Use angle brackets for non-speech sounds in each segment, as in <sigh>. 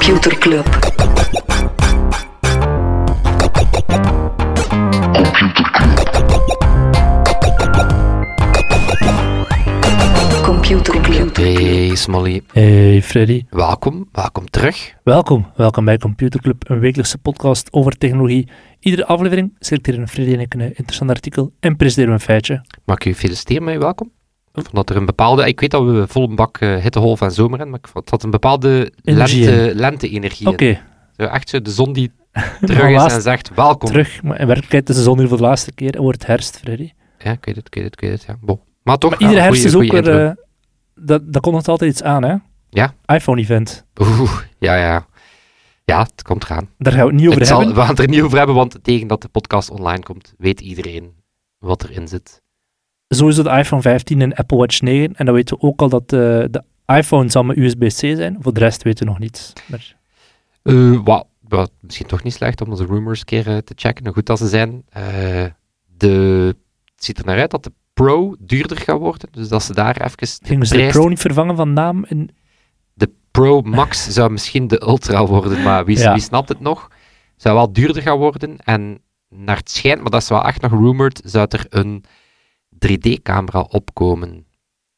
Computer Club. Computer Club. Hey Smolly, Hey Freddy, welkom, welkom terug. welkom. Welkom bij Computer Club, een wekelijkse podcast over technologie. Iedere aflevering selecteren Freddy en ik een interessant artikel en presenteren we een feitje. Mag ik u feliciteren met welkom? Ik vond dat er een bepaalde, ik weet dat we vol een bak uh, hittegolf en zomer hebben, maar ik vond dat een bepaalde Energie lente, lente-energie Oké. Zo echt zo de zon die <laughs> terug Van is laatst en zegt welkom. terug. Maar in werkelijkheid is de zon hier voor de laatste keer en wordt herfst, Freddy. Ja, ik weet het, ik weet het, ik weet het, ja. Bon. Maar toch, Maar iedere ja, herfst goeie- is ook weer... eh, dat, dat komt nog altijd iets aan, hè? Ja. iPhone-event. Oeh, ja, ja. Ja, het komt eraan. Daar gaan we het niet over Het zal- hebben. we gaan het er niet over hebben, want tegen dat de podcast online komt, weet iedereen wat erin zit. Sowieso de iPhone 15 en Apple Watch 9. En dan weten we ook al dat eh, de iPhone zal met USB-C zijn. Voor de rest weten we nog niets. Maar Eh, wa- wa- misschien toch niet slecht om onze rumors een keer eh, te checken, hoe goed dat ze zijn. Eh, de, het ziet er naar uit dat de Pro duurder gaat worden, dus dat ze daar even de gingen ze de Pro niet vervangen van naam? De Pro Max <laughs> zou misschien de Ultra worden, maar wie, Ja. wie snapt het nog? Zou wel duurder gaan worden en naar het schijnt, maar dat is wel echt nog rumored, zou er een 3D-camera opkomen,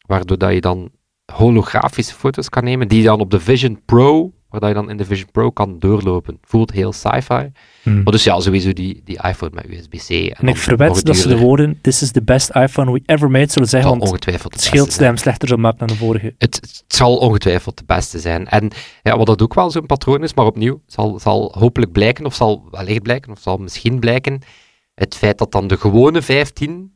waardoor dat je dan holografische foto's kan nemen, die je dan op de Vision Pro, waar dat je dan in de Vision Pro kan doorlopen. Voelt heel sci-fi. Hmm. Maar dus ja, sowieso die, die iPhone met USB-C. En, ik verwed nog dat ze de woorden This is the best iPhone we ever made zullen zeggen, zal want ongetwijfeld het scheelt hem slechter maken dan de vorige. Het, het zal ongetwijfeld de beste zijn. En ja, wat dat ook wel zo'n patroon is, maar opnieuw, zal, zal hopelijk blijken, of zal wellicht blijken, of zal misschien blijken, het feit dat dan de gewone 15,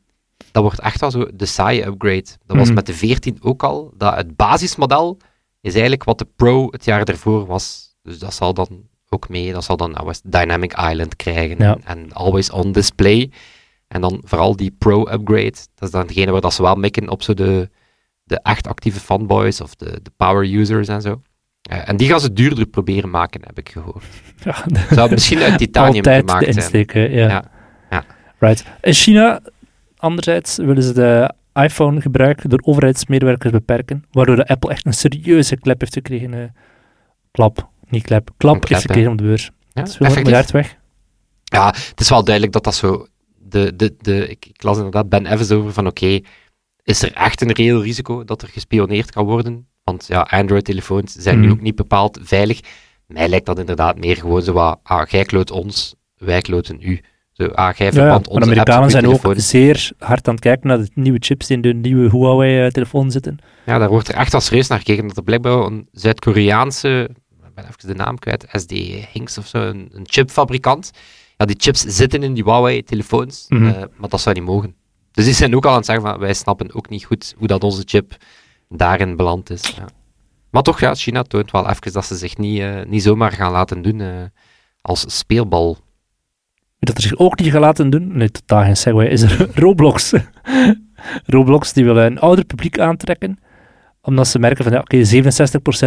dat wordt echt wel zo de saaie upgrade. Dat was Mhm. met de 14 ook al, dat het basismodel is eigenlijk wat de Pro het jaar ervoor was. Dus dat zal dan ook mee, dat zal dan nou eens Dynamic Island krijgen Ja. en, always on display. En dan vooral die Pro-upgrade, dat is dan degene waar dat ze wel mikken op zo de, de echt actieve fanboys of de, de power users en zo. Eh, en die gaan ze duurder proberen maken, heb ik gehoord. <laughs> Ja, Zou misschien uit <laughs> titanium altijd gemaakt de zijn. hè. Ja, ja. Right. In China, anderzijds, willen ze de iPhone-gebruik door overheidsmedewerkers beperken, waardoor de Apple echt een serieuze klep heeft gekregen. eh, klap, niet klep, klap klep, heeft gekregen op de beurs. Ja, Dat is miljard weg. Ja, het is wel duidelijk dat dat zo... De, de, de, ik, ik las inderdaad Ben Evans over van oké, is er echt een reëel risico dat er gespioneerd kan worden? Want ja, Android-telefoons zijn nu Mhm. ook niet bepaald veilig. Mij lijkt dat inderdaad meer gewoon zo wat, ah, jij kloot ons, wij kloten u. Zo, ah, jij Ja, ja, verband maar de onze Amerikanen zijn ook zeer hard aan het kijken naar de nieuwe chips die in de nieuwe Huawei-telefoon zitten. Ja, daar wordt er echt wel serieus naar gekeken. Dat er blijkbaar een Zuid-Koreaanse, ik ben even de naam kwijt, SD Hinks of zo, een, een chipfabrikant. Ja, die chips zitten in die Huawei-telefoons, Mhm. eh, maar dat zou niet mogen. Dus die zijn ook al aan het zeggen van, wij snappen ook niet goed hoe dat onze chip daarin beland is. Ja. Maar toch, ja, China toont wel even dat ze zich niet, eh, niet zomaar gaan laten doen eh, als speelbal. Dat er zich ook niet laten doen, nee, totaal geen segway, is er <laughs> Roblox. <laughs> Roblox die willen een ouder publiek aantrekken, omdat ze merken van, ja, oké,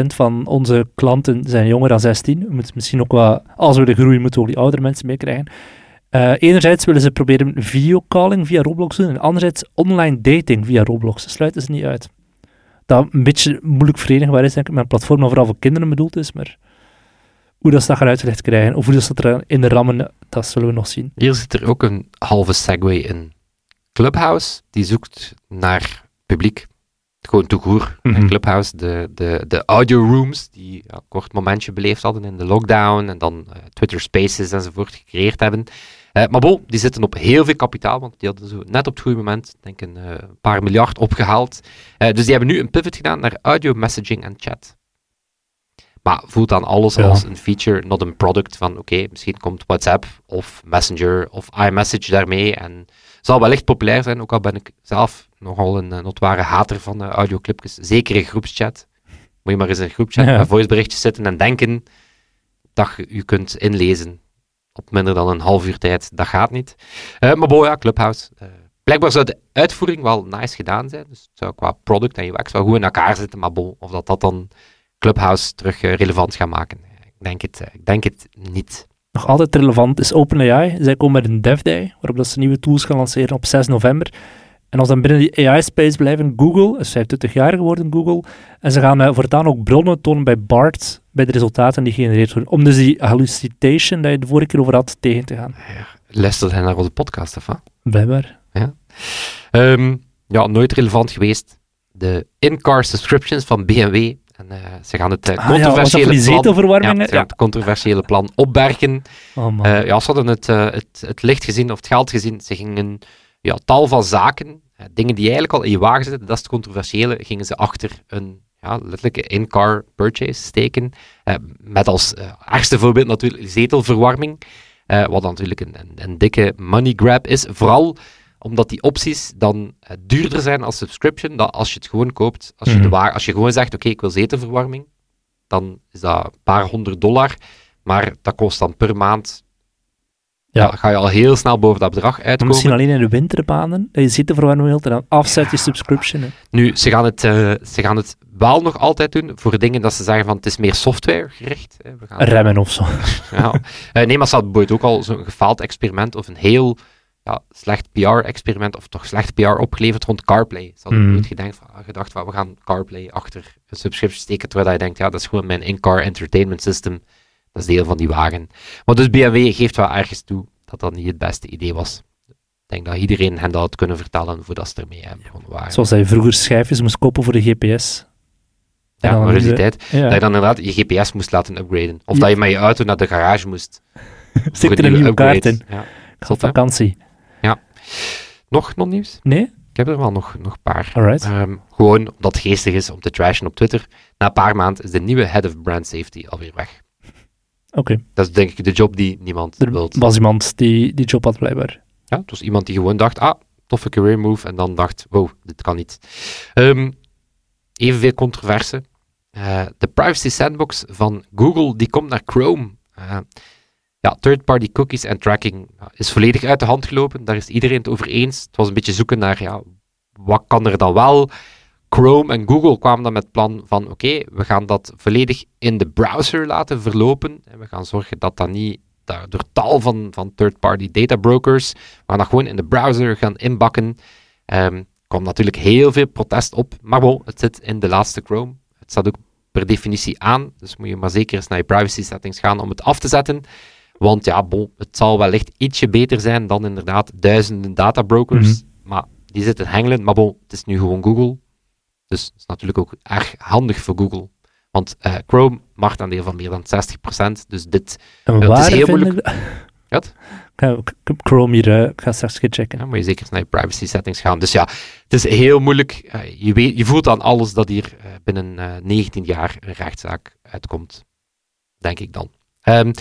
67% van onze klanten zijn jonger dan 16. We moeten misschien ook wel, als we willen groeien, moeten we ook die oudere mensen meekrijgen. Eh enerzijds willen ze proberen videocalling via Roblox doen, en anderzijds online dating via Roblox. Sluiten ze niet uit. Dat een beetje moeilijk verenigbaar is, denk ik, met een platform dat vooral voor kinderen bedoeld is, maar hoe dat ze dat gaan uitgelegd krijgen, of hoe dat ze dat er in de rammen, dat zullen we nog zien. Hier zit er ook een halve segue in. Clubhouse, die zoekt naar publiek. Gewoon toegoer. Mhm. Clubhouse, de, de, de audio rooms, die ja, een kort momentje beleefd hadden in de lockdown en dan eh, Twitter Spaces enzovoort gecreëerd hebben. Eh, maar bon, die zitten op heel veel kapitaal, want die hadden zo net op het goede moment, denk ik, een eh, paar miljard opgehaald. Eh, dus die hebben nu een pivot gedaan naar audio messaging en chat. Maar voelt dan alles Ja. als een feature, not een product van oké, misschien komt WhatsApp of Messenger of iMessage daarmee en zal wellicht populair zijn, ook al ben ik zelf nogal een uh, notware hater van uh, audioclipjes, zeker in groepschat. Moet je maar eens in een groepchat Ja. met voiceberichtjes zitten en denken dat je je kunt inlezen op minder dan een half uur tijd, dat gaat niet. Eh, maar bon, ja, Clubhouse. eh, blijkbaar zou de uitvoering wel nice gedaan zijn, dus het zou qua product en UX wel goed in elkaar zitten, maar bon, of dat dat dan Clubhouse terug eh, relevant gaat maken, ik denk het, eh, ik denk het niet. nog altijd relevant is OpenAI. Zij komen met een Dev Day, waarop dat ze nieuwe tools gaan lanceren op 6 november. En als dan binnen die AI-space blijven, Google, is 25 jaar geworden Google, en ze gaan eh, voortaan ook bronnen tonen bij BART, bij de resultaten die gegenereerd worden. Om dus die hallucination, dat je de vorige keer over had, tegen te gaan. Luistert hij naar onze podcast, of wat? Blijkbaar. Ehm, ja, nooit relevant geweest. De in-car subscriptions van BMW. En, eh, ze gaan het eh, Ah ja, controversiële die plan... Ja, het controversiële plan opbergen. <laughs> Oh. Eh, ja, ze hadden het, het, het licht gezien, of het geld gezien. Ze gingen ja, tal van zaken, dingen die eigenlijk al in je wagen zitten, dat is het controversiële, gingen ze achter een ja, letterlijke in-car purchase steken. Met als ergste voorbeeld natuurlijk zetelverwarming. wat natuurlijk een, een, een dikke money grab is. Vooral omdat die opties dan eh, duurder zijn als subscription dan als je het gewoon koopt. Als je, de Mhm. wa- als je gewoon zegt, oké, ik wil zetelverwarming, dan is dat een paar honderd dollar. Maar dat kost dan per maand Ja. ja. ga je al heel snel boven dat bedrag Maar uitkomen. misschien alleen in de wintermaanden, dat je zetelverwarming wilt en dan afzet je subscription. hè. Nu, ze gaan, het, eh, ze gaan het wel nog altijd doen voor dingen dat ze zeggen van het is meer software gericht. hè. We gaan, Remmen of zo. <laughs> ja. Eh, nee, maar ze hadden bijvoorbeeld ook al zo'n gefaald experiment of een heel ja, slecht PR-experiment of toch slecht PR opgeleverd rond CarPlay. Ze hadden nooit gedacht van, gedacht van we gaan CarPlay achter een subscription steken, terwijl je denkt, ja, dat is gewoon mijn in-car entertainment system. Dat is deel van die wagen. Maar dus BMW geeft wel ergens toe dat dat niet het beste idee was. Ik denk dat iedereen hen dat had kunnen vertellen voordat ze ermee waren. Zoals hij vroeger schijfjes moest kopen voor de GPS. Ja, maar die de- tijd Ja. dat je dan inderdaad je GPS moest laten upgraden. Of Ja. dat je met je auto naar de garage moest. <laughs> Stik er een nieuwe kaart in. Ja. Vakantie. Nog non-nieuws? Nee? Ik heb er wel nog, nog een paar. Ehm, gewoon omdat het geestig is om te trashen op Twitter. Na een paar maanden is de nieuwe head of brand safety alweer weg. Oké. Dat is denk ik de job die niemand Er wil. was iemand die die job had blijkbaar. Ja, het was iemand die gewoon dacht, ah, toffe career move. En dan dacht, wow, dit kan niet. Ehm, evenveel controverse. Eh, de privacy sandbox van Google, die komt naar Chrome. Eh, ja, third-party cookies en tracking is volledig uit de hand gelopen. Daar is iedereen het over eens. Het was een beetje zoeken naar, ja, wat kan er dan wel? Chrome en Google kwamen dan met het plan van, oké, we gaan dat volledig in de browser laten verlopen. En we gaan zorgen dat dat niet door tal van, van third-party data brokers, gaan dat gewoon in de browser gaan inbakken. Ehm, Er kwam natuurlijk heel veel protest op, maar bon, het zit in de laatste Chrome. Het staat ook per definitie aan, dus moet je maar zeker eens naar je privacy settings gaan om het af te zetten. Want ja, bon, het zal wellicht ietsje beter zijn dan inderdaad duizenden databrokers. Maar die zitten hengelen. Maar bon, het is nu gewoon Google. Dus het is natuurlijk ook erg handig voor Google. Want eh, Chrome marktaandeel van meer dan 60%. Dus dit En is heel moeilijk. ik- Wat? Chrome hier, ik ga straks checken. ja, moet je zeker naar je privacy settings gaan. Dus ja, het is heel moeilijk. Eh, je, weet, je voelt aan alles dat hier binnen eh, 19 jaar een rechtszaak uitkomt. Denk ik dan. Ehm,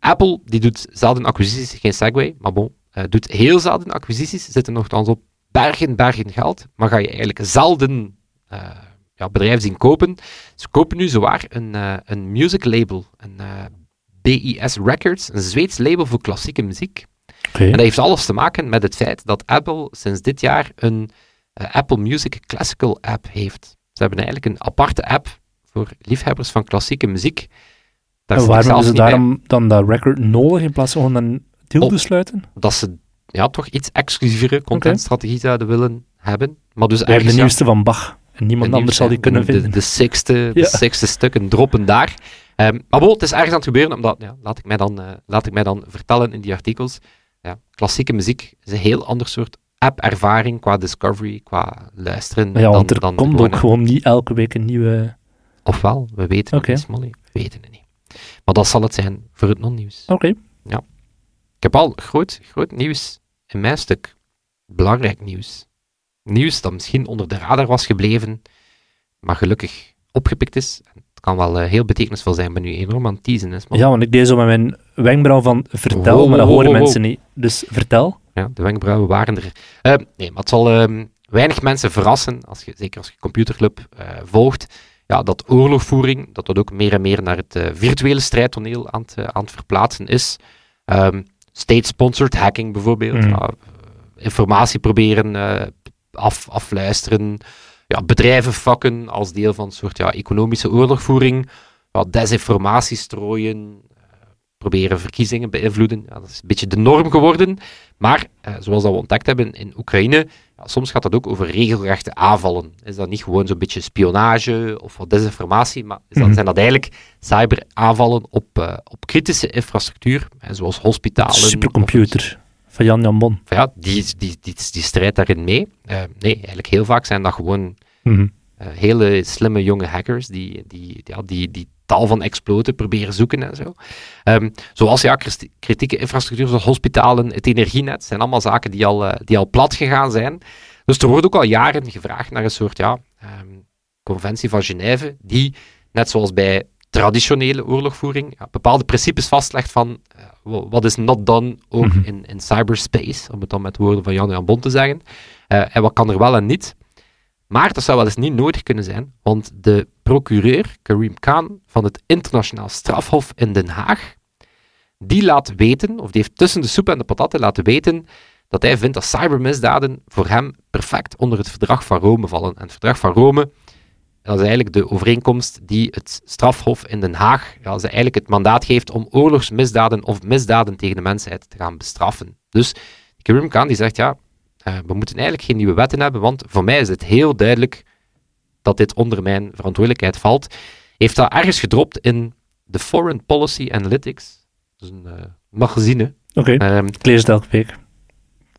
Apple die doet zelden acquisities, geen segue, maar bon, eh, doet heel zelden acquisities, zitten nogthans op bergen, bergen geld, maar ga je eigenlijk zelden eh, ja, bedrijven zien kopen. Ze kopen nu zowaar een, eh, een music label, een BIS Records, een Zweeds label voor klassieke muziek. En dat heeft alles te maken met het feit dat Apple sinds dit jaar een Apple Music Classical app heeft. Ze hebben eigenlijk een aparte app voor liefhebbers van klassieke muziek. Daar En waarom niet bij. daarom dan dat record nodig in plaats van een deal te sluiten? Dat ze ja, toch iets exclusievere contentstrategie zouden willen hebben. Maar dus hebben de ja, nieuwste van Bach. En niemand de anders zal die kunnen de, vinden. De, sixte, de Ja. sixte stukken droppen daar. Ehm, maar bon, het is ergens aan het gebeuren, omdat, ja, laat, ik mij dan, eh, laat ik mij dan vertellen in die artikels, ja, klassieke muziek is een heel ander soort app-ervaring qua discovery, qua luisteren. Maar ja, dan, er dan komt ook gewoon niet elke week een nieuwe... Ofwel, we weten Oké. het niet, Smolly. We weten het. Maar dat zal het zijn voor het non-nieuws. Oké. Ik heb al groot, groot nieuws in mijn stuk. Belangrijk nieuws. Nieuws dat misschien onder de radar was gebleven, maar gelukkig opgepikt is. Het kan wel eh, heel betekenisvol zijn, ben nu enorm aan het teasen. Is, Ja, want ik deed zo met mijn wenkbrauw van vertel, Wow, maar dat horen wow, wow. mensen niet. Dus vertel. Ja, de wenkbrauwen waren er. Eh, nee, maar het zal ehm, weinig mensen verrassen, als je, zeker als je computerclub eh, volgt, ja, dat oorlogvoering, dat dat ook meer en meer naar het eh, virtuele strijdtoneel aan het, eh, aan het verplaatsen is. Ehm, State-sponsored hacking bijvoorbeeld. Mm. Eh, informatie proberen af, afluisteren. Ja, bedrijven vakken als deel van een soort ja, economische oorlogvoering. Ja, desinformatie strooien. proberen verkiezingen beïnvloeden. Ja, dat is een beetje de norm geworden. Maar, zoals dat we ontdekt hebben in Oekraïne, soms gaat het ook over regelrechte aanvallen. Is dat niet gewoon zo'n beetje spionage of wat desinformatie, maar is dat, mm zijn dat eigenlijk cyberaanvallen op, uh, op kritische infrastructuur, zoals hospitalen. Supercomputer van Jan Jan Bon. Ja, die, die, die, die strijdt daarin mee. Uh, nee, eigenlijk heel vaak zijn dat gewoon mm hele slimme jonge hackers die, die, ja, die, die tal van exploten proberen zoeken en zo. Um, zoals ja, kritieke infrastructuur zoals hospitalen, het energienet, zijn allemaal zaken die al, uh, die al plat gegaan zijn. Dus er wordt ook al jaren gevraagd naar een soort ja, um, conventie van Genève, die, net zoals bij traditionele oorlogvoering, ja, bepaalde principes vastlegt van uh, wat is not done ook mm -hmm. in, in cyberspace, om het dan met woorden van Jan Jan Bon te zeggen, uh, en wat kan er wel en niet. Maar dat zou wel eens niet nodig kunnen zijn, want de procureur Karim Khan van het Internationaal Strafhof in Den Haag, die laat weten, of die heeft tussen de soep en de patatten laten weten, dat hij vindt dat cybermisdaden voor hem perfect onder het verdrag van Rome vallen. En het verdrag van Rome, dat is eigenlijk de overeenkomst die het strafhof in Den Haag, ja, eigenlijk het mandaat geeft om oorlogsmisdaden of misdaden tegen de mensheid te gaan bestraffen. Dus Karim Khan die zegt, ja, uh, we moeten eigenlijk geen nieuwe wetten hebben, want voor mij is het heel duidelijk dat dit onder mijn verantwoordelijkheid valt. Heeft dat ergens gedropt in de Foreign Policy Analytics. Dat is een uh, magazine. Oké, okay. um, ik lees het elke week.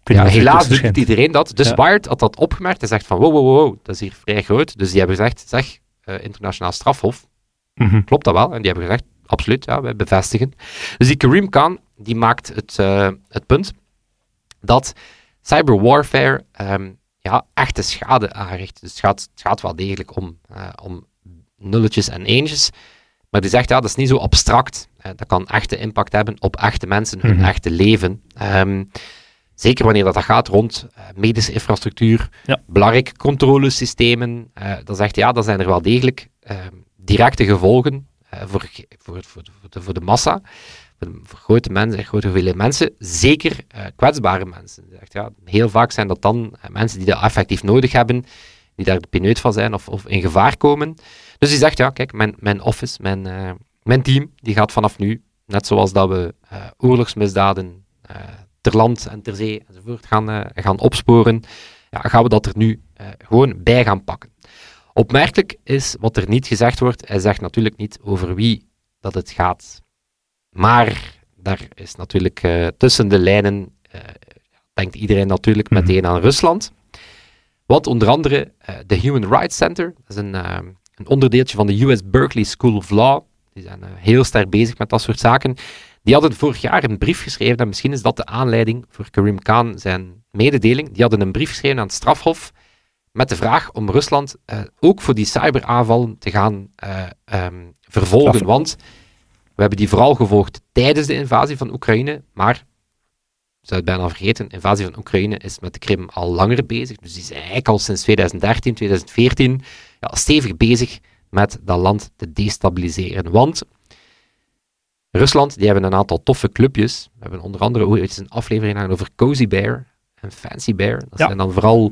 Ja, helaas doet niet iedereen dat. Dus ja. Wired had dat opgemerkt. Hij zegt van, wow, wow, wow, dat is hier vrij groot. Dus die hebben gezegd, zeg, uh, internationaal strafhof, mm -hmm. klopt dat wel? En die hebben gezegd, absoluut, ja, wij bevestigen. Dus die Kareem Khan, die maakt het, uh, het punt dat cyberwarfare um, ja, echte schade aanricht. Dus het gaat, het gaat wel degelijk om, uh, om nulletjes en eentjes. Maar die zegt, ja, dat is niet zo abstract. Uh, dat kan echte impact hebben op echte mensen, hun mm-hmm. echte leven. Um, zeker wanneer dat gaat rond uh, medische infrastructuur, ja. belangrijke controlesystemen. dan zegt ja, dat zijn er wel degelijk directe gevolgen voor, voor, voor, voor, de, voor de massa grote mensen, grote hoeveelheid mensen, zeker uh, kwetsbare mensen. Zegt, ja, heel vaak zijn dat dan uh, mensen die dat effectief nodig hebben, die daar de pineut van zijn of, of, in gevaar komen. Dus die zegt, ja, kijk, mijn, mijn office, mijn, uh, mijn team, die gaat vanaf nu, net zoals dat we oorlogsmisdaden ter land en ter zee enzovoort gaan, gaan opsporen, ja, gaan we dat er nu gewoon bij gaan pakken. Opmerkelijk is wat er niet gezegd wordt, hij zegt natuurlijk niet over wie dat het gaat. Maar daar is natuurlijk uh, tussen de lijnen, uh, denkt iedereen natuurlijk mm -hmm. meteen aan Rusland. Wat onder andere uh, de Human Rights Center, dat is een, een, onderdeeltje van de US Berkeley School of Law, die zijn heel sterk bezig met dat soort zaken. Die hadden vorig jaar een brief geschreven, en misschien is dat de aanleiding voor Karim Khan zijn mededeling. Die hadden een brief geschreven aan het strafhof met de vraag om Rusland ook voor die cyberaanvallen te gaan um, vervolgen. Want hebben die vooral gevolgd tijdens de invasie van Oekraïne, maar, zou het bijna vergeten, de invasie van Oekraïne is met de Krim al langer bezig. Dus die zijn eigenlijk al sinds 2013, 2014 ja, stevig bezig met dat land te destabiliseren. Want Rusland, die hebben een aantal toffe clubjes. We hebben onder andere ooit een aflevering gedaan over Cozy Bear en Fancy Bear. Dat ja. zijn dan vooral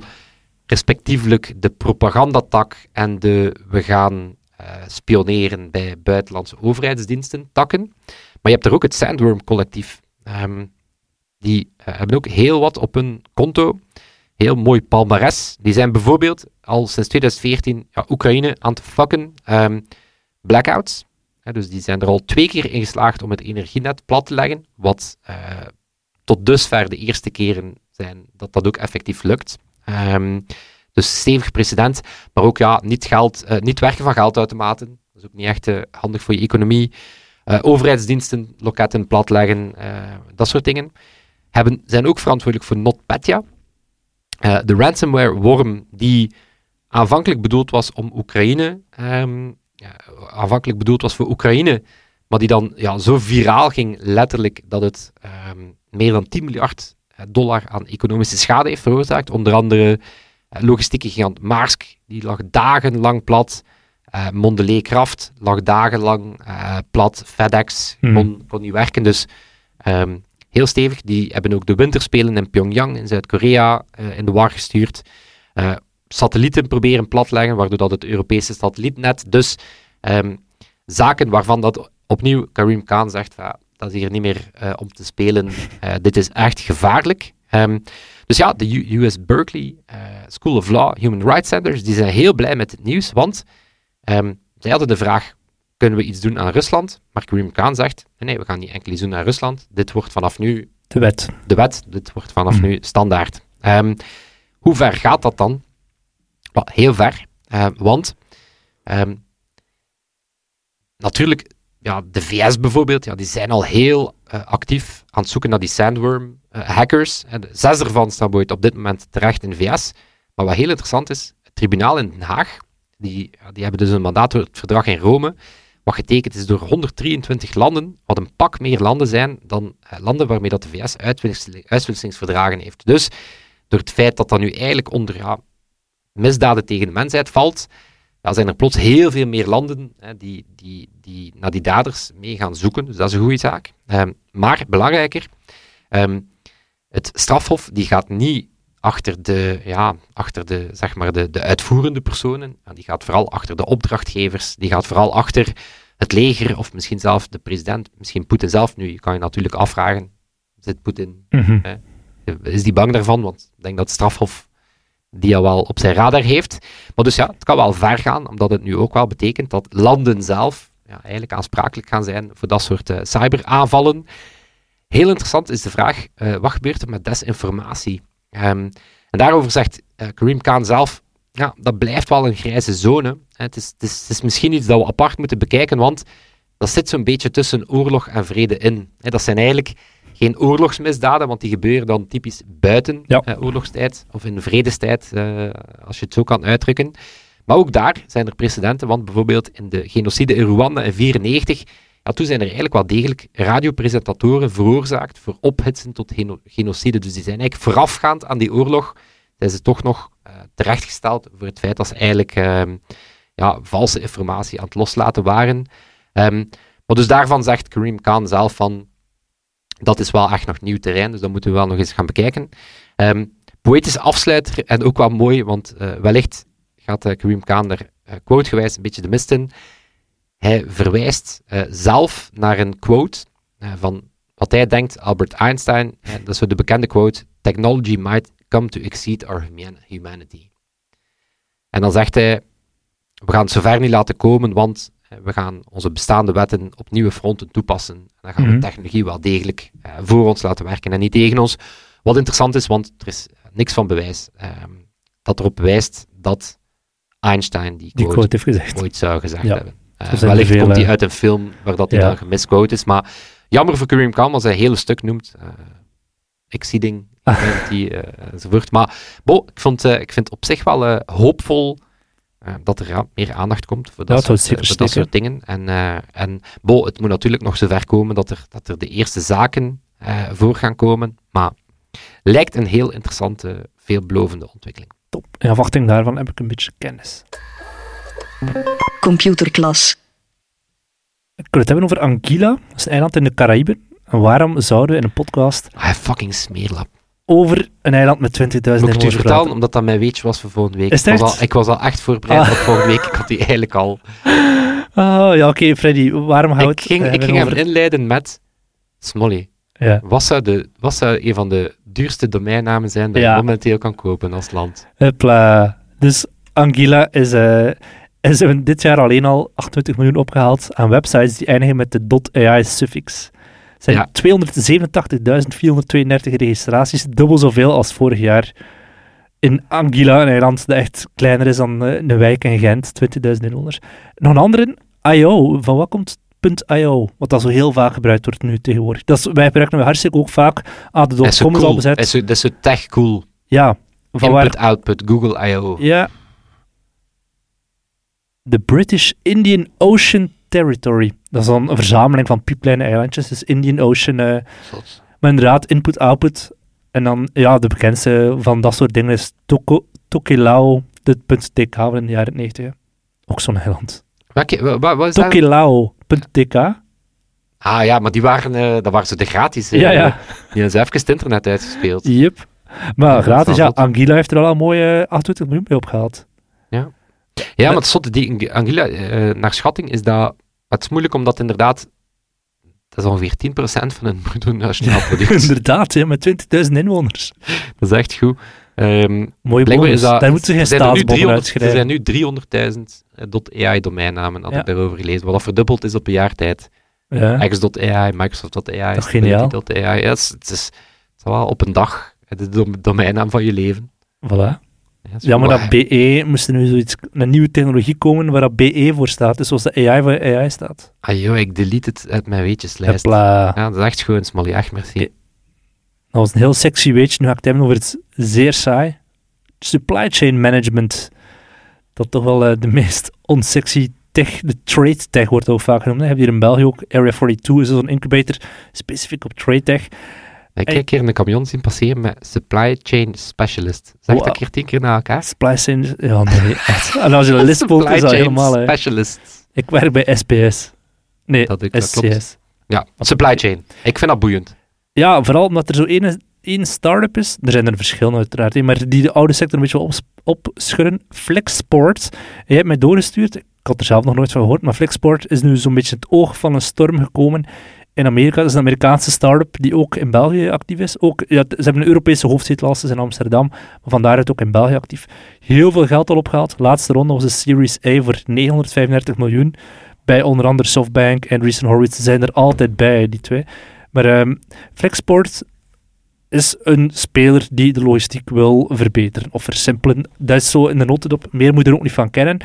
respectievelijk de propagandatak en de we gaan spioneren bij buitenlandse overheidsdiensten, takken. Maar je hebt er ook het Sandworm collectief. Um, die uh, hebben ook heel wat op hun konto. Heel mooi palmares. Die zijn bijvoorbeeld al sinds 2014 ja, Oekraïne aan het fucken. Um, blackouts. Dus die zijn er al twee keer in geslaagd om het energienet plat te leggen. Wat uh, tot dusver de eerste keren zijn dat dat ook effectief lukt. Um, dus stevig precedent. Maar ook ja, niet, geld, uh, niet werken van geldautomaten. Dat is ook niet echt uh, handig voor je economie. Uh, overheidsdiensten, loketten platleggen, dat soort dingen. Hebben, zijn ook verantwoordelijk voor NotPetya. de ransomware-worm die aanvankelijk bedoeld was om Oekraïne, um, ja, aanvankelijk bedoeld was voor Oekraïne, maar die dan ja, zo viraal ging, letterlijk, dat het um, meer dan 10 miljard dollar aan economische schade heeft veroorzaakt. Onder andere eh, logistieke gigant Maersk, die lag dagenlang plat. Uh, Mondelez Kraft lag dagenlang uh, plat. FedEx hmm. kon, kon niet werken. Dus um, heel stevig. Die hebben ook de winterspelen in Pyongyang in Zuid-Korea uh, in de war gestuurd. satellieten proberen platleggen, waardoor dat het Europese satellietnet. Dus um, zaken waarvan dat opnieuw Karim Khan zegt, dat is hier niet meer eh, om te spelen. Eh, dit is echt gevaarlijk. Ehm, dus ja, de US Berkeley eh, School of Law Human Rights Centers, die zijn heel blij met het nieuws, want ehm, zij hadden de vraag, kunnen we iets doen aan Rusland? Maar Karim Khan zegt, nee, we gaan niet enkel iets doen aan Rusland. Dit wordt vanaf nu De wet. de wet. Dit wordt vanaf Mhm. nu standaard. Ehm, hoe ver gaat dat dan? Wel, heel ver. Eh, want ehm, natuurlijk, ja, de VS bijvoorbeeld, ja, die zijn al heel eh, actief aan het zoeken naar die sandworm eh, hackers. Zes ervan staan bijvoorbeeld op dit moment terecht in de VS. Maar wat heel interessant is, het tribunaal in Den Haag, die, die hebben dus een mandaat door het verdrag in Rome, wat getekend is door 123 landen, wat een pak meer landen zijn dan eh, landen waarmee dat de VS uitwissel- uitwisselingsverdragen heeft. Dus door het feit dat dat nu eigenlijk onder ja, misdaden tegen de mensheid valt, ja, zijn er plots heel veel meer landen hè, die, die, die naar die daders mee gaan zoeken. Dus dat is een goede zaak. Ehm, maar belangrijker, ehm, het strafhof die gaat niet achter de, ja, achter de, zeg maar de, de uitvoerende personen. Die gaat vooral achter de opdrachtgevers. Die gaat vooral achter het leger of misschien zelf de president. Misschien Poetin zelf. Nu, je kan je natuurlijk afvragen, zit Poetin Mhm. is die bang daarvan? Want ik denk dat het strafhof die al wel op zijn radar heeft. Maar dus ja, het kan wel ver gaan, omdat het nu ook wel betekent dat landen zelf ja, eigenlijk aansprakelijk gaan zijn voor dat soort eh, cyberaanvallen. Heel interessant is de vraag, eh, wat gebeurt er met desinformatie? Ehm, en daarover zegt eh, Karim Khan zelf, ja, dat blijft wel een grijze zone. Het, is, het, is, misschien iets dat we apart moeten bekijken, want dat zit zo'n beetje tussen oorlog en vrede in. Dat zijn eigenlijk geen oorlogsmisdaden, want die gebeuren dan typisch buiten Ja. eh, oorlogstijd of in vredestijd, eh, als je het zo kan uitdrukken. Maar ook daar zijn er precedenten, want bijvoorbeeld in de genocide in Rwanda in 1994, ja, toen zijn er eigenlijk wel degelijk radiopresentatoren veroorzaakt voor ophitsen tot geno- genocide. Dus die zijn eigenlijk voorafgaand aan die oorlog, zijn ze toch nog eh, terechtgesteld voor het feit dat ze eigenlijk ehm, ja, valse informatie aan het loslaten waren. Ehm, maar dus daarvan zegt Karim Khan zelf van, dat is wel echt nog nieuw terrein, dus dat moeten we wel nog eens gaan bekijken. Ehm poëtische afsluiter en ook wel mooi, want eh, wellicht gaat eh, Karim Khan er eh, quotegewijs een beetje de mist in. Hij verwijst eh, zelf naar een quote eh, van wat hij denkt, Albert Einstein, eh, dat is zo de bekende quote, technology might come to exceed our human- humanity. En dan zegt hij, we gaan het zover niet laten komen, want eh, we gaan onze bestaande wetten op nieuwe fronten toepassen. En dan gaan we technologie wel degelijk eh, voor ons laten werken en niet tegen ons. Wat interessant is, want er is niks van bewijs ehm, dat erop wijst dat Einstein die Die quote, quote heeft gezegd. ooit zou gezegd Ja. hebben. Eh, wellicht komt die eh, uit een film waar dat hij ja. dan gemisquote is, maar jammer voor Kareem Khan, als hij een hele stuk noemt. eh exceeding <laughs> eh, enzovoort. Maar bo, ik, vond, eh, ik vind op zich wel eh, hoopvol eh, dat er meer aandacht komt voor dat, soort, eh, voor dat soort dingen. En, eh, en bo, het moet natuurlijk nog zover komen dat er, dat er de eerste zaken eh, voor gaan komen. Maar lijkt een heel interessante, veelbelovende ontwikkeling. Top. In afwachting daarvan heb ik een beetje kennis. Computerklas. Ik wil het hebben over Anguilla. Dat is een eiland in de Caraïben. En waarom zouden we in een podcast Ah, fucking smeerlap. Over een eiland met 20.000 Moet ik het u inwoners vertellen, omdat dat mijn weetje was voor volgende week. Is ik, was al, ik was al echt voorbereid Ah. op volgende week. Ik had die eigenlijk al... <laughs> Ah, ja, oké, Freddy. Waarom we Ik ging, eh, ik ging hem over... inleiden met... Smolly. Ja. Wat zou, de, wat zou een van de duurste domeinnamen zijn dat Ja. je momenteel kan kopen als land? Hopla. Dus Anguilla is, eh is dit jaar alleen al 28 miljoen opgehaald aan websites die eindigen met de .ai-suffix. Zijn Ja. 287.432 registraties, dubbel zoveel als vorig jaar. In Anguilla, een eiland dat echt kleiner is dan eh, een wijk in Gent, 20.000 inwoners. Nog een andere, I.O. Van wat komt .io? Wat dat zo heel vaak gebruikt wordt nu tegenwoordig. Dat is, wij gebruiken hem hartstikke ook vaak. Ah, de Dat is zo .com is al cool. bezet. Dat is zo, tech cool. Ja, van waar Input, output, Google I.O. ja. De British Indian Ocean Territory. Dat is dan een verzameling van piepkleine eilandjes. Dus Indian Ocean. eh, maar inderdaad, input-output. En dan, ja, de bekendste van dat soort dingen is Toko, Tokelau, de .tk van in de jaren 90. hè. Ook zo'n eiland. Welke, wat? Tokelau.tk. Ah ja, maar die waren, eh, dat waren zo de gratis. eh, Ja, ja. Die hebben ze even het internet uitgespeeld. Yep. Maar Ja, gratis, ja. Anguilla heeft er al een mooie 28 miljoen mee opgehaald. Ja, maar het zotte, die Anguilla, naar schatting is dat... Het is moeilijk omdat inderdaad dat is ongeveer 10% van hun bruto nationaal <laughs> product. Inderdaad, met 20.000 inwoners. <laughs> dat is echt goed. Ehm, Blijkbaar bonus. dat- Daar moeten ze geen er zijn er nu staatsbonnen 300 Er uitschrijven. zijn nu 300.000 eh, .ai-domeinnamen, had Ja. ik daarover gelezen, wat dat verdubbeld is op een jaar tijd. Ja. X.ai, Microsoft.ai, Dat is geniaal. Ja, het, is, het, is, het is wel op een dag de dom- domeinnaam van je leven. Voilà. Ja, dat maar dat BE moest er nu zoiets, een nieuwe technologie komen waar dat BE voor staat. Dus zoals de AI voor AI staat. Ah joh, ik delete het uit mijn weetjeslijst. Hopla. Ja, dat is echt gewoon, Smally. Echt merci. Dat was een heel sexy weetje. Nu ga ik het hebben over het zeer saai. Supply chain management. Dat toch wel eh, de meest onsexy tech, de trade tech wordt ook vaak genoemd. Heb je hier in België ook. Area 42 is zo'n incubator specifiek op trade tech. Ik heb een keer een camion zien passeren met supply chain specialist. Zeg Wow. dat keer tien keer na elkaar. Supply chain, ja nee, <laughs> echt. En als je een list is dat helemaal... specialist. Ik werk bij SPS. Nee, Dat, ik, dat. SCS. Ja, supply chain. Ik vind dat boeiend. Ja, vooral omdat er zo één, één start-up is. Er zijn er verschillen uiteraard, maar die de oude sector een beetje ops- opschudden. Flexport. Je hebt mij doorgestuurd. Ik had er zelf nog nooit van gehoord, maar Flexport is nu zo'n beetje het oog van een storm gekomen in Amerika. Dat is een Amerikaanse start-up die ook in België actief is. Ook, ja, ze hebben een Europese hoofdzetel als ze zijn in Amsterdam, maar van daaruit ook in België actief. Heel veel geld al opgehaald. Laatste ronde was de Series A voor 935 miljoen. Bij onder andere SoftBank en Recent Horowitz zijn er altijd bij, die twee. Maar ehm, Flexport is een speler die de logistiek wil verbeteren of versimpelen. Dat is zo in de notendop. Meer moet je er ook niet van kennen.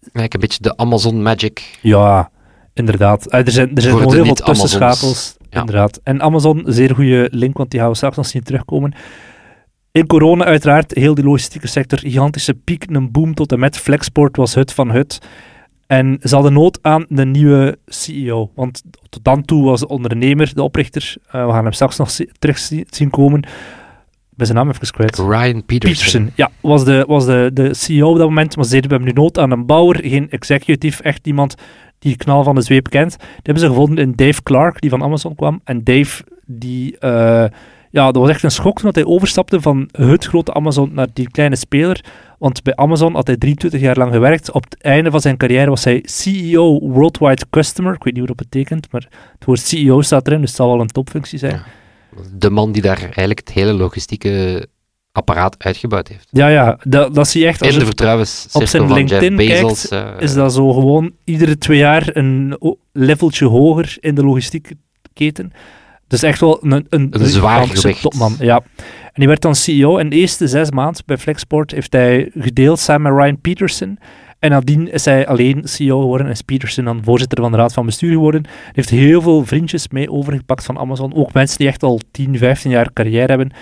Eigenlijk een beetje de Amazon Magic. Ja, inderdaad. Eh, er zijn, er zijn de heel veel tussenschakels. Ja. Inderdaad. En Amazon, zeer goede link, want die gaan we straks nog zien terugkomen. In corona uiteraard, heel die logistieke sector, gigantische piek, een boom tot en met. Flexport was hut van hut. En ze hadden nood aan een nieuwe CEO. Want tot dan toe was de ondernemer, de oprichter, eh, we gaan hem straks nog zi- terug zi- zien komen. Ben zijn naam even kwijt. Ryan Peterson. Peterson, ja, was de, was de, de CEO op dat moment. Maar ze zeiden, we hebben nu nood aan een bouwer, geen executive, echt iemand die knal van de zweep kent. Die hebben ze gevonden in Dave Clark, die van Amazon kwam. En Dave, die, eh, ja, dat was echt een schok toen hij overstapte van het grote Amazon naar die kleine speler. Want bij Amazon had hij 23 jaar lang gewerkt. Op het einde van zijn carrière was hij CEO Worldwide Customer. Ik weet niet hoe dat betekent, maar het woord CEO staat erin, dus het zal wel een topfunctie zijn. Ja. De man die daar eigenlijk het hele logistieke apparaat uitgebouwd heeft. Ja, ja, dat, dat zie je echt als In de vertrouwenscirkel op zijn van Jeff LinkedIn Bezos. eh, is dat zo gewoon iedere twee jaar een leveltje hoger in de logistieke keten. Dus echt wel een, een, Een zwaar gewicht. topman. Ja. En die werd dan CEO. En de eerste zes maanden bij Flexport heeft hij gedeeld samen met Ryan Peterson. En nadien is hij alleen CEO geworden. En is Peterson dan voorzitter van de raad van bestuur geworden. Hij heeft heel veel vriendjes mee overgepakt van Amazon. Ook mensen die echt al 10, 15 jaar carrière hebben.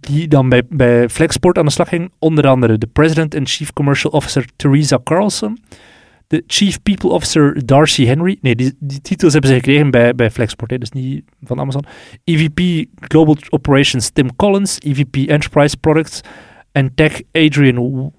Die dan bij, bij Flexport aan de slag gingen. Onder andere de president en chief commercial officer Theresa Carlson de Chief People Officer Darcy Henry. Nee, die, die titels hebben ze gekregen bij, bij Flexport, hè, dus niet van Amazon. EVP Global Operations Tim Collins, EVP Enterprise Products en Tech Adrian,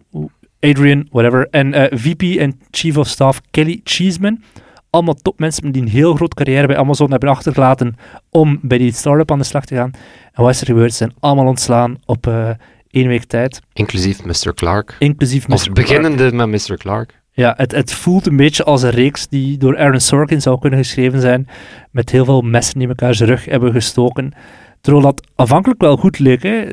Adrian whatever. En eh, VP en Chief of Staff Kelly Cheeseman. Allemaal topmensen die een heel grote carrière bij Amazon hebben achtergelaten om bij die start-up aan de slag te gaan. En wat is er gebeurd? Ze zijn allemaal ontslaan op eh één week tijd, inclusief Mr. Clark. inclusief Mr. Clark. beginnende met Mr. Clark. Ja, het, het voelt een beetje als een reeks die door Aaron Sorkin zou kunnen geschreven zijn, met heel veel messen die elkaar zijn rug hebben gestoken. Terwijl dat aanvankelijk wel goed leek, hè,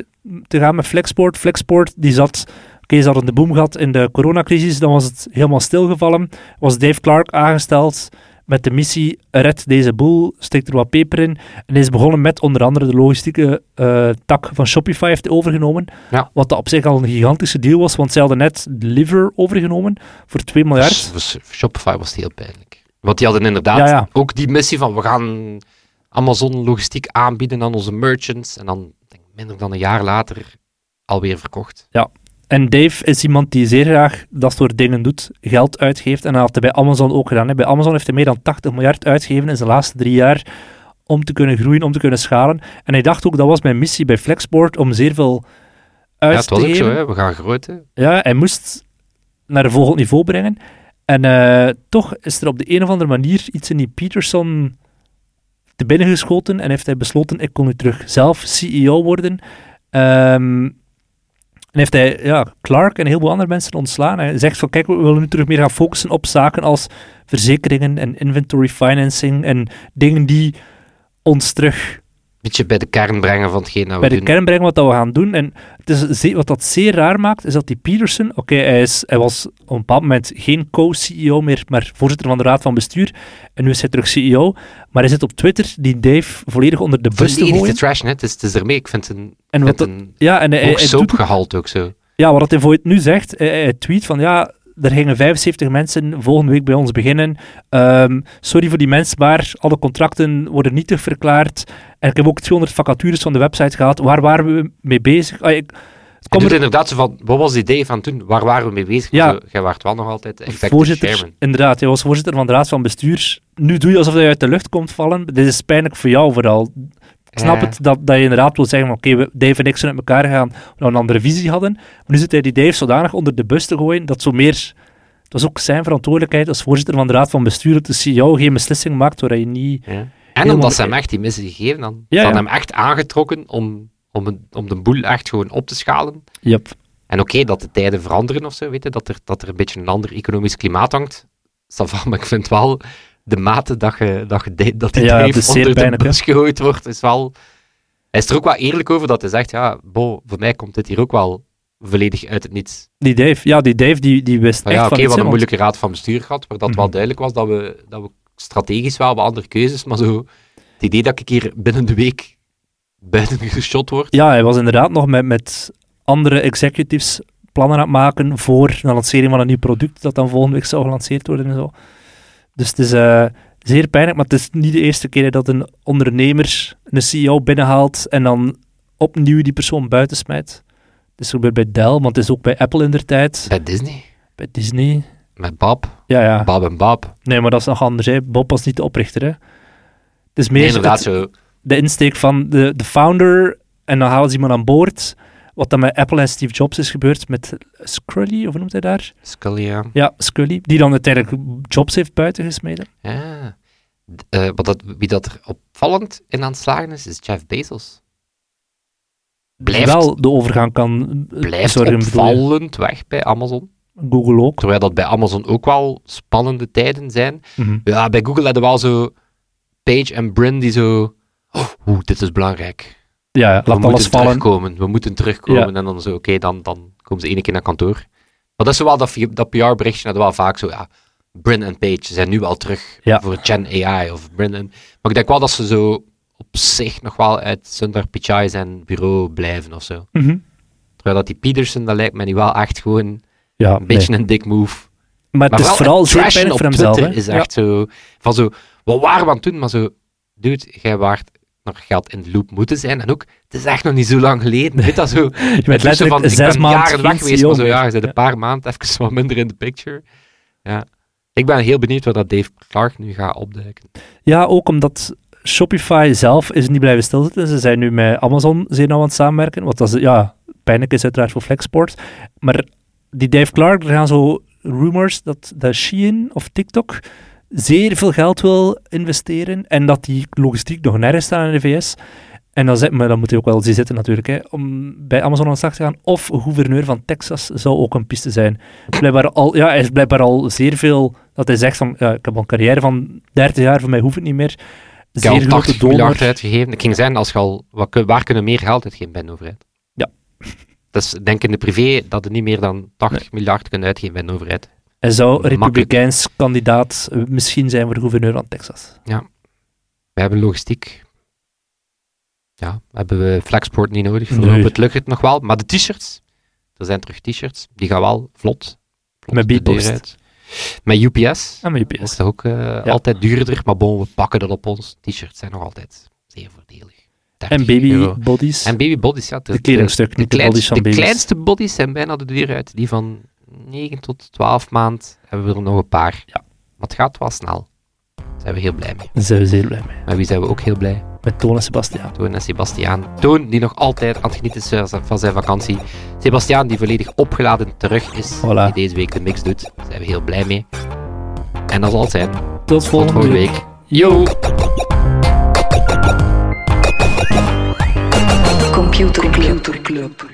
te gaan met Flexport. Flexport, die zat, ze hadden de boom gehad in de coronacrisis, dan was het helemaal stilgevallen. Was Dave Clark aangesteld met de missie, red deze boel, steek er wat peper in. En is begonnen met onder andere de logistieke eh, tak van Shopify heeft overgenomen. Ja. Wat op zich al een gigantische deal was, want zij hadden net Deliver overgenomen voor 2 miljard. Voor, voor Shopify was het heel pijnlijk. Want die hadden inderdaad Ja, ja. ook die missie van we gaan Amazon logistiek aanbieden aan onze merchants. En dan denk ik, minder dan een jaar later alweer verkocht. En Dave is iemand die zeer graag dat soort dingen doet, geld uitgeeft. En dat had hij bij Amazon ook gedaan. hè. Bij Amazon heeft hij meer dan 80 miljard uitgegeven in zijn laatste drie jaar om te kunnen groeien, om te kunnen schalen. En hij dacht ook, dat was mijn missie bij Flexport, om zeer veel uit Ja, het was te ook geven. zo, hè. we gaan. Hè. Ja, hij moest naar een volgend niveau brengen. En eh, toch is er op de een of andere manier iets in die Peterson te binnen geschoten en heeft hij besloten, ik kon nu terug zelf CEO worden. Ehm, En heeft hij ja, Clark en heel veel andere mensen ontslaan. Hij zegt van, kijk, we willen nu terug meer gaan focussen op zaken als verzekeringen en inventory financing en dingen die ons terug beetje bij de kern brengen van hetgeen dat we bij de doen. kern brengen wat dat we gaan doen. En het is wat dat zeer raar maakt, is dat die Peterson, oké, hij, is- hij was op een bepaald moment geen co-CEO meer, maar voorzitter van de raad van bestuur. En nu is hij terug CEO. Maar hij zit op Twitter die Dave volledig onder de bus te gooien. trashen, hè. Het is, het is ermee. Ik vind het een, En wat vind dat- een ja, en hij, hij, hoog hij doet ook zo. Ja, wat hij voor het nu zegt, hij, hij tweet van ja, er gingen 75 mensen volgende week bij ons beginnen. Ehm, sorry voor die mensen, maar alle contracten worden nietig verklaard. En ik heb ook 200 vacatures van de website gehad. Waar waren we mee bezig? Ah, ik, het doet er, inderdaad zo van, wat was het idee van toen? Waar waren we mee bezig? Ja. Zo, jij waart wel nog altijd voorzitter, inderdaad, hij was voorzitter van de raad van bestuur. Nu doe je alsof hij uit de lucht komt vallen. Dit is pijnlijk voor jou vooral. Ik snap het dat, dat je inderdaad wil zeggen: oké, we Dave en ik zijn uit elkaar gegaan omdat we een andere visie hadden. Maar nu zit hij die Dave zodanig onder de bus te gooien dat zo meer. Het was ook zijn verantwoordelijkheid als voorzitter van de raad van bestuur dat de CEO geen beslissing maakt waar hij niet. Ja. En omdat ze hem echt die missen gegeven dan. Ja, ja. hem echt aangetrokken om, om, een- om de boel echt gewoon op te schalen. Yep. En oké, dat de tijden veranderen of zo, weet je, dat er, dat er een beetje een ander economisch klimaat hangt. Ça va, maar ik vind wel de mate dat, je, dat, je, de- dat die Ja, onder de pijnlijk, hè. bus gegooid wordt, is wel... Hij is er ook wel eerlijk over dat hij zegt, ja, bo, voor mij komt dit hier ook wel volledig uit het niets. Die Dave, ja, die Dave die, die wist Maar echt ja, oké, van hadden hè, een moeilijke raad van bestuur gehad, waar dat wel Mhm. duidelijk was dat we, dat we strategisch wel wat andere keuzes, maar zo het idee dat ik hier binnen de week buiten geschot word. Ja, hij was inderdaad nog met, met andere executives plannen aan het maken voor de lancering van een nieuw product dat dan volgende week zou gelanceerd worden en zo. Dus het is eh, zeer pijnlijk, maar het is niet de eerste keer dat een ondernemer een CEO binnenhaalt en dan opnieuw die persoon buiten smijt. Het is gebeurd bij Dell, want het is ook bij Apple in der tijd, Bij Disney, bij Disney. met Bob, Ja, ja. Bob en Bob. Nee, maar dat is nog anders. Hè. Bob was niet de oprichter. Hè. Het is meer Nee, inderdaad, het- zo de insteek van de, de founder en dan halen ze iemand aan boord. Wat dan met Apple en Steve Jobs is gebeurd met Scully, of hoe noemt hij daar? Scully, ja. Ja, Scully. Die dan uiteindelijk Jobs heeft buiten gesmeden. Ja. Eh, wat dat, wie dat er opvallend in aan het slagen is, is Jeff Bezos. Blijft- wel de overgang kan eh, Blijft zorgen. opvallend weg bij Amazon. Google ook. Terwijl dat bij Amazon ook wel spannende tijden zijn. Mhm. Ja, bij Google hadden we wel zo Page en Brin die zo... Oh, oeh, dit is belangrijk. Ja, ja, We laat alles moeten vallen. terugkomen. We moeten terugkomen. En dan zo, oké, dan, dan komen ze één keer naar kantoor. Maar dat is zo wel dat, dat PR-berichtje hadden wel vaak zo, ja, Brin en Page zijn nu al terug Ja. voor Gen AI of Brin en... Maar ik denk wel dat ze zo op zich nog wel uit Sundar Pichai zijn bureau blijven of zo. Mhm. Terwijl dat die Peterson, dat lijkt me nu wel echt gewoon Ja, een beetje een dik move. Maar het is vooral zeer pijnlijk voor hemzelf. Hè. is echt zo... Van zo, wat waren we aan het doen? Maar zo, dude, jij waart nog geld in de loop moeten zijn. En ook, het is echt nog niet zo lang geleden. Weet dat zo? <laughs> Je bent letterlijk van, ik zes ben maanden jaren weg geweest, maar zo, ja, je bent een paar maanden even wat minder in de picture. Ja. Ik ben heel benieuwd waar dat Dave Clark nu gaat opduiken. Ja, ook omdat Shopify zelf is niet blijven stilzitten. Ze zijn nu met Amazon zeer nauw aan het samenwerken. Wat dat is, ja, pijnlijk is uiteraard voor Flexport. Maar die Dave Clark, er gaan zo rumors dat, dat Shein of TikTok zeer veel geld wil investeren en dat die logistiek nog nergens staat in de VS. En dan, zit, maar dan moet hij ook wel zien zitten natuurlijk, hè, om bij Amazon aan de slag te gaan. Of gouverneur van Texas zou ook een piste zijn. Blijkbaar al, ja, hij is blijkbaar al zeer veel, dat hij zegt van, ja, ik heb al een carrière van 30 jaar, voor mij hoeft het niet meer. Ik heb Zeer al grote 80 donor. miljard uitgegeven. Ik ging zeggen, als je al, wat, waar kunnen we meer geld uitgeven bij een overheid? Ja. Dus ik denk in de privé dat er niet meer dan 80 miljard kunnen uitgeven bij een overheid. Hij zou republikeins kandidaat misschien zijn voor de gouverneur van Texas. We hebben logistiek. Ja, hebben we Flexport niet nodig. Nee. Voorlopig lukt het nog wel. Maar de t-shirts, er zijn terug t-shirts, die gaan wel vlot. vlot Met de uit. Met UPS. Ah, maar Dat UPS. is toch ook eh, altijd duurder, maar bon, we pakken dat op ons. T-shirts zijn nog altijd zeer voordelig. 30 En baby euro. bodies. En baby bodies, ja. de kledingstuk, niet de bodies van de kleinste bodies zijn bijna de deur uit. Die van 9 tot 12 maand hebben we er nog een paar. Ja. Maar het gaat wel snel. Daar zijn we heel blij mee. Daar zijn we zeer blij mee. Maar wie zijn we ook heel blij? Met Toon en Sebastiaan. Toon en Sebastiaan. Toon, die nog altijd aan het genieten is van zijn vakantie. Sebastiaan, die volledig opgeladen terug is. Voilà. Die deze week de mix doet. Daar zijn we heel blij mee. En dat zal het zijn. Tot Tot volgende volgende week. week. Yo! Computer Club.